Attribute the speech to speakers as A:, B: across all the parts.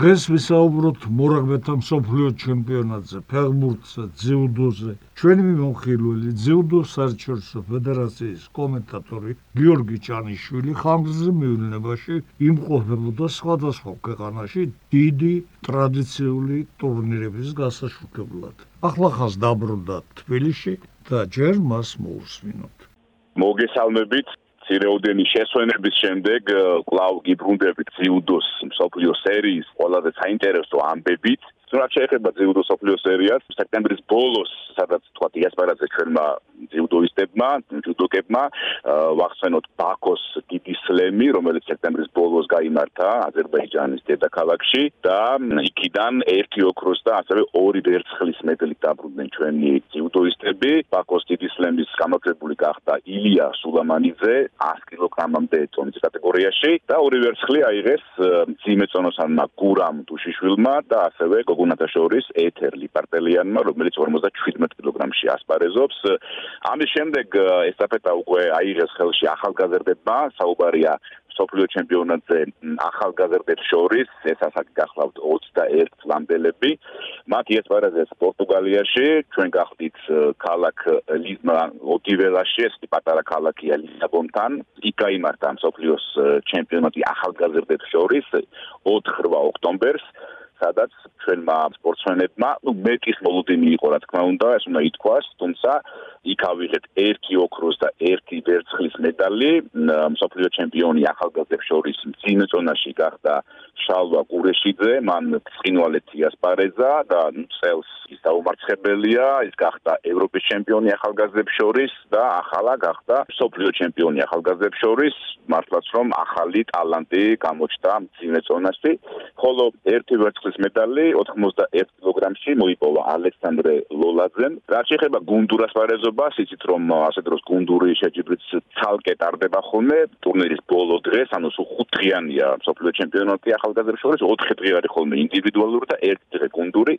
A: დღეს ვისაუბროთ მორაგბეთა მსოფლიო ჩემპიონატზე, ფეხბურთზე, ძიუდოზე. ჩვენი მიმოხილველი ძიუდო საერთაშორისო ფედერაციის კომენტატორი გიორგი ჭანიშვილი ხანგრძლივ მივლინებაში იმყოფებოდა სხვადასხვა ქვეყანაში დიდი ტრადიციული ტურნირების გასაშუქებლად. ახლა ხას დაბრუნდა თბილისში და ჯერ მას მოусმინოთ.
B: მოგესალმებით ცირეოდენი შესვენების შემდეგ კლავ გიბრუნდებით ძიუდოს მსოფლიო სერიის ყველაზე საინტერესო ამბებით რაც შეეხება ძიუდო სოფლიო სერიას, სექტემბრის ბოლოს, სადაც თქვა დიასპორაზე ჩვენმა ძიუდოისტებმა, ჯუდოკებმა, ვახსენოთ ბაქოს დიდი სლემი, რომელიც სექტემბრის ბოლოს გამართა აზერბაიჯანის დედაქალაქში და იქიდან ერთი ოქროს და ასევე ორი ვერცხლის მედლით დაბრუნდნენ ჩვენი ძიუდოისტები. ბაქოს დიდი სლემის გამარჯვებული გახდა ილია სულამანიძე 100 კილოგრამამდე წონის კატეგორიაში და ორი ვერცხლი აიღეს ძიმეწონოსანმა გურამ დუშიშვილმა და ასევე გოგუნათა შორის ეთერ ლიპარტელიანმა, რომელიც 57 კილოგრამში ასპარეზობს. ამის შემდეგ ესტაფეტა უკვე აიღეს ხელში ახალგაზრდებმა, საუბარია სოფლიო ჩემპიონატზე ახალგაზრდებს შორის, ეს ასაკი გახლავთ 21 წლამდელები. მათ იესპარეზეს პორტუგალიაში, ჩვენ გახდით ქალაქ ოტიველაში, ეს პატარა ქალაქია ლისაბონთან. იქ გამართა სოფლიოს ჩემპიონატი ახალგაზრდებს შორის 4 ოქტომბერს. სადაც ჩვენმა სპორტსმენებმა ნუ მეტის ბოლოდე მიიღო რა თქმა უნდა ეს უნდა ითქვას თუმცა იქ ავიღეთ ერთი ოქროს და ერთი ვერცხლის მედალი. მსოფლიო ჩემპიონი ახალგაზრდებს შორის წინ წონაში გახდა შალვა კურეშიძე მან ცხინვალეთი ასპარეზა და წელს ის დაუმარცხებელია. ის გახდა ევროპის ჩემპიონი ახალგაზრდებს შორის და ახალა გახდა მსოფლიო ჩემპიონი ახალგაზრდებს შორის. მართლაც რომ ახალი ტალანტი გამოჩნდა წინ წონაში ხოლო ერთი ვერცხლის ოქროს მედალი 81 კილოგრამში მოიპოვა ალექსანდრე ლოლაძემ. რაც შეეხება გუნდურ ასპარეზობას, იცით რომ ასე დროს გუნდური შეჯიბრიც ცალკე ტარდება ხოლმე ტურნირის ბოლო დღეს, ანუ სულ 5 დღიანია მსოფლიო ჩემპიონატი ახალგაზრდებს შორის 4 დღიანი ხოლმე ინდივიდუალური და 1 დღე გუნდური.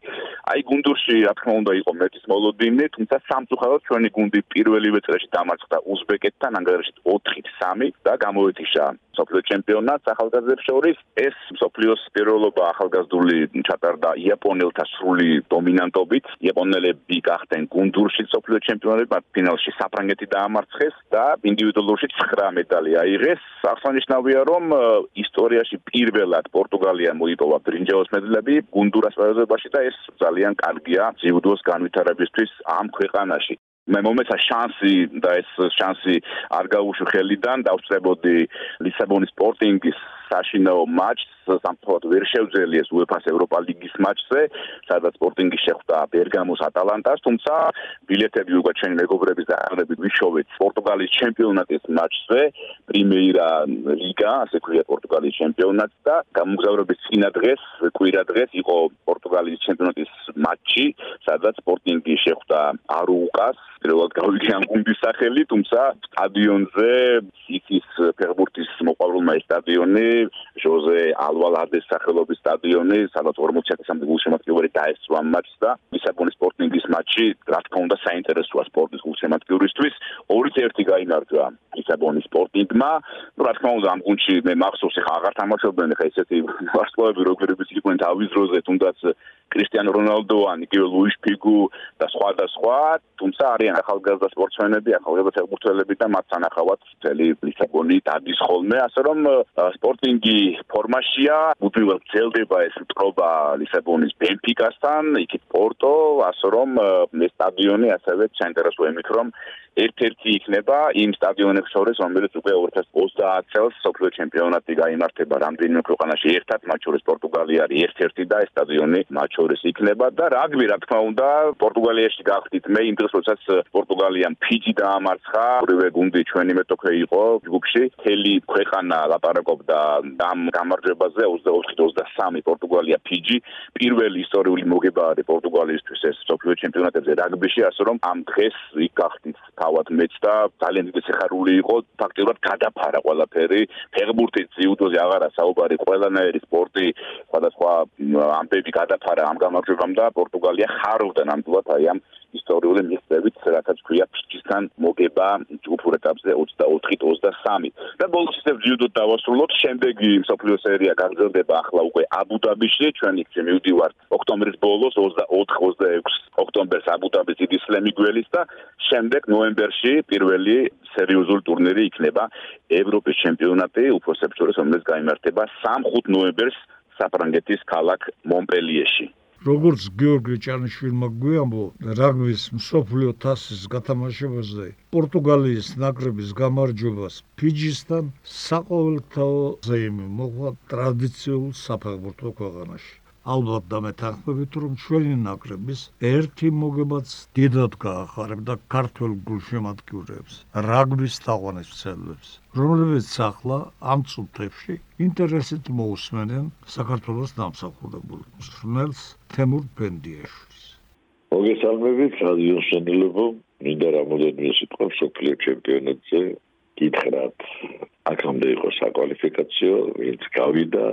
B: აი გუნდურში რა თქმა უნდა იყო მეტის მოლოდინი, თუმცა სამწუხაროდ ჩვენი გუნდი პირველივე წრეში დამარცხდა უზბეკეთთან ანგარიშით 4-3 და გამოეთიშა მსოფლიო ჩემპიონატს ახალგაზრდებს შორის. ეს მსოფლიოს პირველობა ახალგაზრდული ჩატარდა იაპონელთა სრული დომინანტობით. იაპონელები გახდნენ გუნდურში მსოფლიო ჩემპიონები, მათ ფინალში საფრანგეთი დაამარცხეს და ინდივიდუალურში 9 მედალი აიღეს. აღსანიშნავია, რომ ისტორიაში პირველად პორტუგალია მოიპოვა ბრინჯაოს მედლები გუნდურას პერიოდობაში და ეს ძალიან კარგია ძიუდოს განვითარებისთვის ამ ქვეყანაში. მე მომეცა შანსი და ეს შანსი არ გაუშვი ხელიდან დავწერებოდი ლისაბონის სპორტინგის საშინაო მაჩს სამწუხაროდ ვერ შევძლიეს UEFA-ს ევროპა ლიგის მაჩზე, სადაც სპორტინგი შეხვდა ბერგამოს ატალანტას, თუმცა ბილეთები უკვე ჩვენი მეგობრების დაახლოებით ვიშოვეთ პორტუგალიის ჩემპიონატის მაჩზე, პრიმეირა ლიგა, ასე ქვია პორტუგალიის ჩემპიონატს და გამოგზავრების წინა დღეს, კვირა დღეს იყო პორტუგალიის ჩემპიონატის მატჩი, სადაც სპორტინგი შეხვდა არუუკას, პირველად გავიგე ამ გუნდის სახელი, თუმცა სტადიონზე სიტის ფეხბურთის მოყვარულმა სტადიონი ჟოზე ალვალადეს სახელობის სტადიონი, სადაც 40000-მდე გულშემატკივარი დაესწრო ამ მატჩს და ლისაბონის სპორტინგის მატჩი, რა თქმა უნდა, საინტერესოა სპორტის გულშემატკივრისთვის. 2-1 გაიმარჯვა ლისაბონის სპორტინგმა. ну, რა თქმა უნდა, ამ გუნდში მე მახსოვს, ხა აღარ თამაშობდნენ, ხა ესეთი ვარსკვლავები როგორიც იყვნენ თავის დროზე, თუნდაც კრისტიანო რონალდო, ან იგივე ლუის ფიგუ და სხვა და სხვა, თუმცა არიან ახალგაზრდა სპორტსმენები, ახალგაზრდა ფეხბურთელები და მათ სანახავად წელი ლისაბონი დადის ხოლმე, ასე რომ სპორტინგი ფორმაშია, უბრალოდ ძელდება ეს პრობა ლისაბონის ბენფიკასთან, იქით პორტო, ასე რომ ეს სტადიონი ასევე საინტერესო იმით რომ ერთ-ერთი იქნება იმ სტადიონებს შორის, რომელიც უკვე 2030 წელს სოფლიო ჩემპიონატი გამართება რამდენიმე ქვეყანაში ერთად, მათ შორის პორტუგალია არის ერთ-ერთი და ეს სტადიონი მათ შორის იქნება და რაგბი რა თქმა უნდა პორტუგალიაში გახდით. მე იმ დროს როდესაც პორტუგალიამ ფიჯი დაამარცხა, ორივე გუნდი ჩვენი მეტოქე იყო ჯგუფში, თელი ქვეყანა ლაპარაკობდა ამ გამარჯვებაზე 24-23 პორტუგალია ფიჯი, პირველი ისტორიული მოგება არის პორტუგალიისთვის ეს სოფლიო ჩემპიონატებზე რაგბიში, ასე რომ ამ დღეს იქ გახდით თავად მეც და ძალიან დიდი სიხარული იყო. ფაქტობრივად გადაფარა ყველაფერი. ფეხბურთი ძიუდოზე აღარა საუბარი ყველანაირი სპორტი სხვადასხვა ამბები გადაფარა ამ გამარჯვებამ და პორტუგალია ხარობდა ნამდვილად აი ამ ისტორიული მიღწევით, რასაც ქვია ფიჭისთან მოგება ჯგუფურ ეტაპზე 24-23. და ბოლოს ისევ ჯიუდო დავასრულოთ, შემდეგი სოფლიო სერია გაგრძელდება ახლა უკვე აბუ-დაბიში, ჩვენი ხე მივდივართ ოქტომბრის ბოლოს 24-26 ოქტომბერს აბუ-დაბის დიდი სლემი გველის და შემდეგ ნოემბერში პირველი სერიოზული ტურნირი იქნება ევროპის ჩემპიონატი, უფროსებს შორის, რომელიც გამართება 3-5 ნოემბერს საფრანგეთის ქალაქ მონპელიეში.
A: როგორც გიორგი ჭანიშვილმა გვიამბო, რაგბის მსოფლიო თასის გათამაშებაზე პორტუგალიის ნაკრების გამარჯვებას ფიჯისთან საყოველთაო ზეიმი მოყვა ტრადიციულ საფეხბურთო ქვეყანაში. ალბათ და მეთანხმებით რომ ჩვენი ნაკრების ერთი მოგებაც დიდად გაახარებდა ქართულ გულშემატკივრებს რაგბის თაყვანისმცემლებს რომლებიც ახლა ამ წუთებში ინტერესით მოусმენენ საქართველოს დამსახურებულ მსმენელს თემურ პენდიაშვილს
C: მოგესალმებით რადიო სენელებო მინდა რამოდენიმე სიტყვა სოფლიო ჩემპიონატზე გითხრათ. აქამდე იყო საკვალიფიკაციო ვინც გავიდა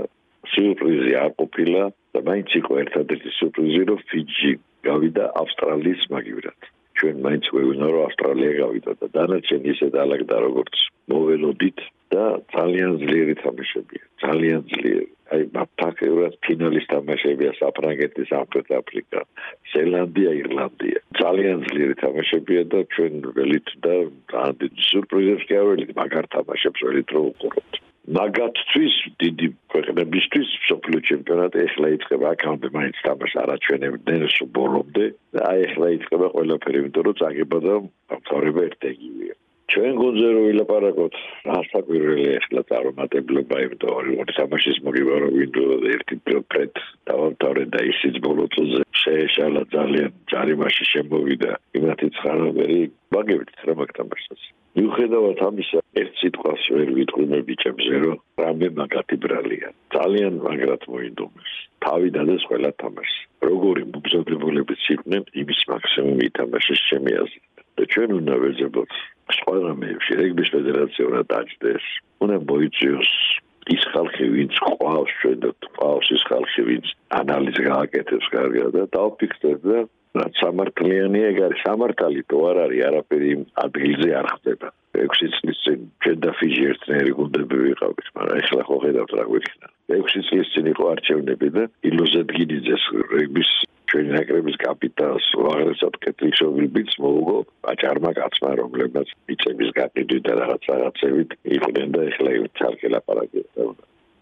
C: სიურპრიზი არ ყოფილა და მაინც იყო ერთადერთი სიურპრიზი რომ ფიჯი გავიდა ავსტრალიის მაგივრად. ჩვენ მაინც ვეუბნა რომ ავსტრალია გავიდა და დანარჩენი ისე დაალაგდა როგორც მოველოდით და ძალიან ძლიერი თამაშებია ძალიან ძლიერი. აი ფაქტიურად ფინალის თამაშებია საფრანგეთი სამხრეთ აფრიკა ზელანდია ირლანდია. ძალიან ძლიერი თამაშებია და ჩვენ ველით და ძალიან დიდი სიურპრიზებს გაველით მაგარ თამაშებს ველით რო უყურებთ მაგათთვის დიდი ქვეყნებისთვის სოფლიო ჩემპიონატი ახლა იწყება აქამდე მაინც თამაშ არაჩვენებდნენ სულ ბოლომდე აი ახლა იწყება ყველაფერი იმიტომ რომ წაგება და ავტორება ერთეგივია ჩვენ გუნდზე რო ვილაპარაკოთ ასაკვირველი ახლა წარმატებლობა იმიტომ რომ ორი თამაშის მოგება რომ ვინდო ერთი პრეთ დავამთავრე და ისიც ბოლო წუთზე შეეშალა ძალიან ჯარიმაში შემოვიდა. იმათი ცხარობერი მაგებით რა მაგთამაშს მიუხედავად ამისა, ერთ სიტყვას ვერ ვიტყვი მე ბიჭებზე, რომ რამე მაგათი ბრალია. ძალიან მაგრად მოინდომეს. თავი დადეს ყველა თამაშს. როგორი მოგზაურებულებით იყვნენ, იმის მაქსიმუმი ითამაშეს ჩემი აზრით. და ჩვენ უნდა ვეძებოთ სხვა რამეებში, რეგბის ფედერაცია უნდა დაჭდეს. უნდა მოიწიოს ის ხალხი, ვინც ყავს ჩვენ და ყავს ის ხალხი, ვინც ანალიზს გააკეთებს კარგად და დავფიქრდეთ და რაც სამართლიანი ეგ არის სამართალი თუ არ არის არაფერი ადგილზე არ ხდება. 6 წლის წინ ჩვენ და ფიჯი ერთნაირი გუნდები ვიყავით მაგრამ ეხლა ხო ხედავთ რა გვიქნა 6 წლის წინ იყო არჩევნები და ილუზე დგინიძეს რეგბის ჩვენი ნაკრების კაპიტანს აღარესად კეთილშობილიც მოუგო აჭარმა კაცმა რომლებსაც იწების გაყიდვით და რაღაც რაღაცებით იყვნენ და ეხლა იცარკე ლაპარაკებდა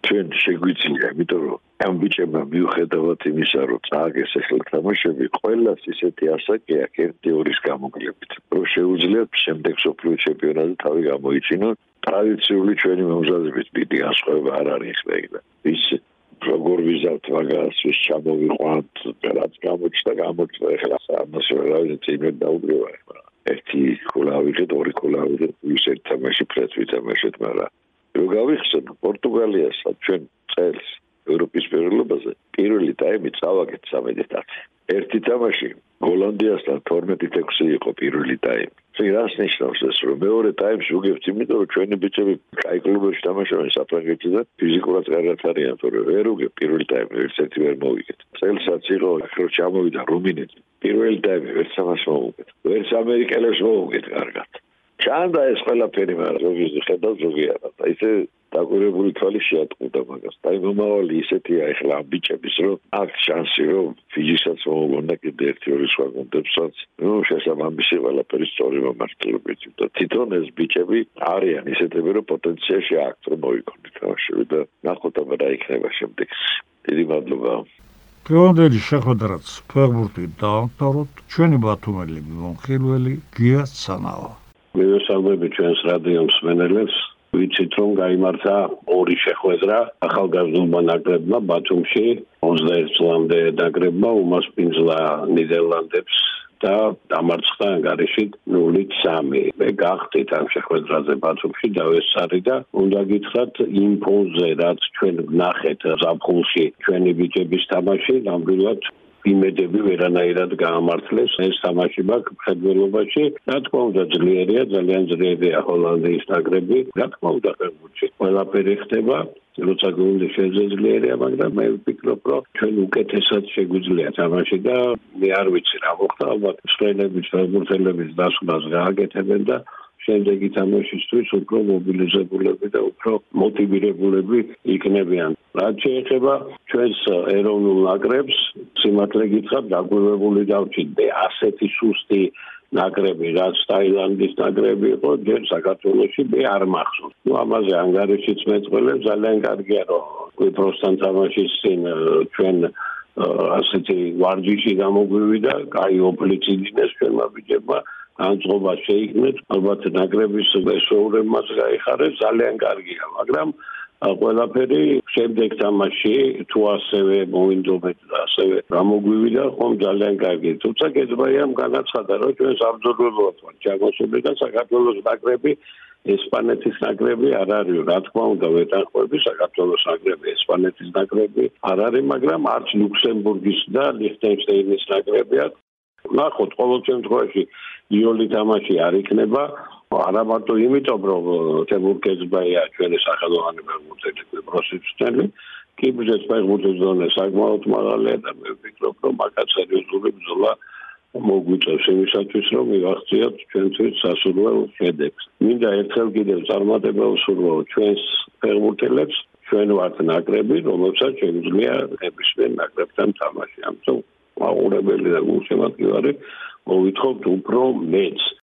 C: ჩვენ შეგვიძლია, იმიტომ რომ ამ ბიჭებმა მიუხედავად იმისა, რომ წააგეს ახლა თამაშები, ყველას ისეთი ასაკი აქვს ერთი ორის გამოკლებით, რომ შეუძლიათ შემდეგ სოფლიო ჩემპიონატზე თავი გამოიჩინონ. ტრადიციული ჩვენი მომზადებით დიდი ასხვება არ არის ეგ და ის როგორ ვიზავთ მაგას, ის ჩამოვიყვანთ, რაც გამოჩნდა, გამოჩნდა ახლა ამას რა ვიცი, მე დაუბრუნდა. ერთი კულავი, ორი კულავი, ის ერთ თამაში ფრეთ ვითამაშეთ, მაგრამ რო გავიხსენო პორტუგალიასა ჩვენ წელს ევროპის პირველობაზე პირველი ტაიმი წავაგეთ სამედიტაცი ერთი თამაში გოლანდიასთან 12-6 იყო პირველი ტაიმი. ეს რას ნიშნავს ეს რომ მეორე ტაიმს უგებთ იმიტომ რომ ჩვენი ბიჭები კაი კლუბებში თამაშობენ საფრანგეთში და ფიზიკურად კარგად არიან თორე ვერ უგებ პირველი ტაიმი ერთ-ერთი ვერ მოვიგეთ. წელსაც იყო ახლა ჩამოვიდა რუმინეთი. პირველი ტაიმი ვერ სამას მოვუგეთ ვერც ამერიკელებს მოვუგეთ კარგად ჩანდა ეს ყველაფერი მაგრამ ზოგი ხედავ ზოგი არა და ისე დაგვირებული თვალი შეატყუდა მაგას. და იმომავალი ისეთია ეხლა ბიჭების რომ აქ შანსი რომ ფიჯისაც მოუგონდა კიდე ერთი ორი სხვა გუნდებსაც ნუ შესაბამისი ყველაფერი სწორი მომართულებით და თვითონ ეს ბიჭები არიან ისეთები რომ პოტენციაში აქვს რომ მოიქონდეთ თამაშები და ნახოთ აბა რა იქნება შემდეგ. დიდი მადლობა.
A: გეონდელი შეხვედრაც ფეგბურთი დაამთავროთ. ჩვენი ბათუმელი მონხილველი გია სანავა
D: მივესალმები ჩვენს რადიო მსმენელებს. ვიცით რომ გამართა ორი შეხვედრა ახალგაზრდულმა ნაკრებმა ბათუმში 21 წლამდე ნაკრებმა უმასპინძლა ნიდერლანდებს და დამარცხდა ანგარიში 0-3. მე გახდით ამ შეხვედრაზე ბათუმში დავესარი და უნდა გითხრათ იმ ფონზე რაც ჩვენ ვნახეთ ზაფხულში ჩვენი ბიჭების თამაში ნამდვილად იმედები ვერანაირად გაამართლეს ეს თამაში მაგ ფედერალობაში რა თქმა უნდა ძლიერია ძალიან ძლიერია ჰოლანდიის ნაკრები. რა თქმა უნდა ფეხბურთში ყველაფერი ხდება. როცა გუნდი შეძლიერია, მაგრამ მე ვფიქრობ, რომ ჩვენ უკეთესად შეგვიძლია თამაში და მე არ ვიცი რა მოხდა, ალბათ სტრენების ფეხბურთელების დასვლას გააკეთებენ და შემდეგი თამაშისთვის უფრო მობილიზებულები და უფრო მოტივირებულები იქნებიან. რაც შეეხება ჩვენს ეროვნულ ნაკრებს, სიმართლე გითხრათ, დაგვირებული დავჭით და ასეთი სუსტი ნაკრები, რაც ტაილანდის ნაკრები იყო, ჯერ საქართველოსი მე არ მახსოვს. ნუ ამაზე ანგარიშიც მეწყვილებს ძალიან კარგია, რომ კვიპროსთან თამაშის წინ ჩვენ ასეთი ვარჯიში გამოგვივიდა, კაი ოპლიციდინეს ჩვენმა ბიჭებმა განწყობა შეიქმნეთ, ალბათ ნაკრების ესოურებმაც გაიხარეს, ძალიან კარგია, მაგრამ ყველაფერი შემდეგ თამაში თუ ასევე მოინდომეთ და ასევე გამოგვივიდა ხომ ძალიან კარგი. თუმცა გეძბაიამ განაცხადა რომ ჩვენ საბრძოლველად ვართ ჩაგოსული და საქართველოს ნაკრები ესპანეთის ნაკრები არ არის რა თქმა უნდა ვეტანხმები საქართველოს ნაკრები ესპანეთის ნაკრები არ არის მაგრამ არც ლუქსემბურგის და ლიხტენშტეინის ნაკრებია ნახოთ ყოველ შემთხვევაში იოლი თამაში არ იქნება არა მარტო იმიტომ რომ თემურ კეცბაია ჩვენი სახელოვანი ფეხბურთელი პროსიცტელი კი ბუჯეტ ფეხბურთის ზონე საკმაოდ მაღალია და მე ვფიქრობ რომ მაგაც სერიოზული ბრძოლა მოგვიწევს იმისათვის რომ მივახციოთ ჩვენთვის სასურველ შედეგს. მინდა ერთხელ კიდევ წარმატება უსურვო ჩვენს ფეხბურთელებს ჩვენ ვართ ნაკრები რომელსაც შეგვიძლია ნებისმიერ ნაკრებთან თამაში. ამიტომ აურებელი და გულშემატკივარი მოვითხოვთ უფრო მეც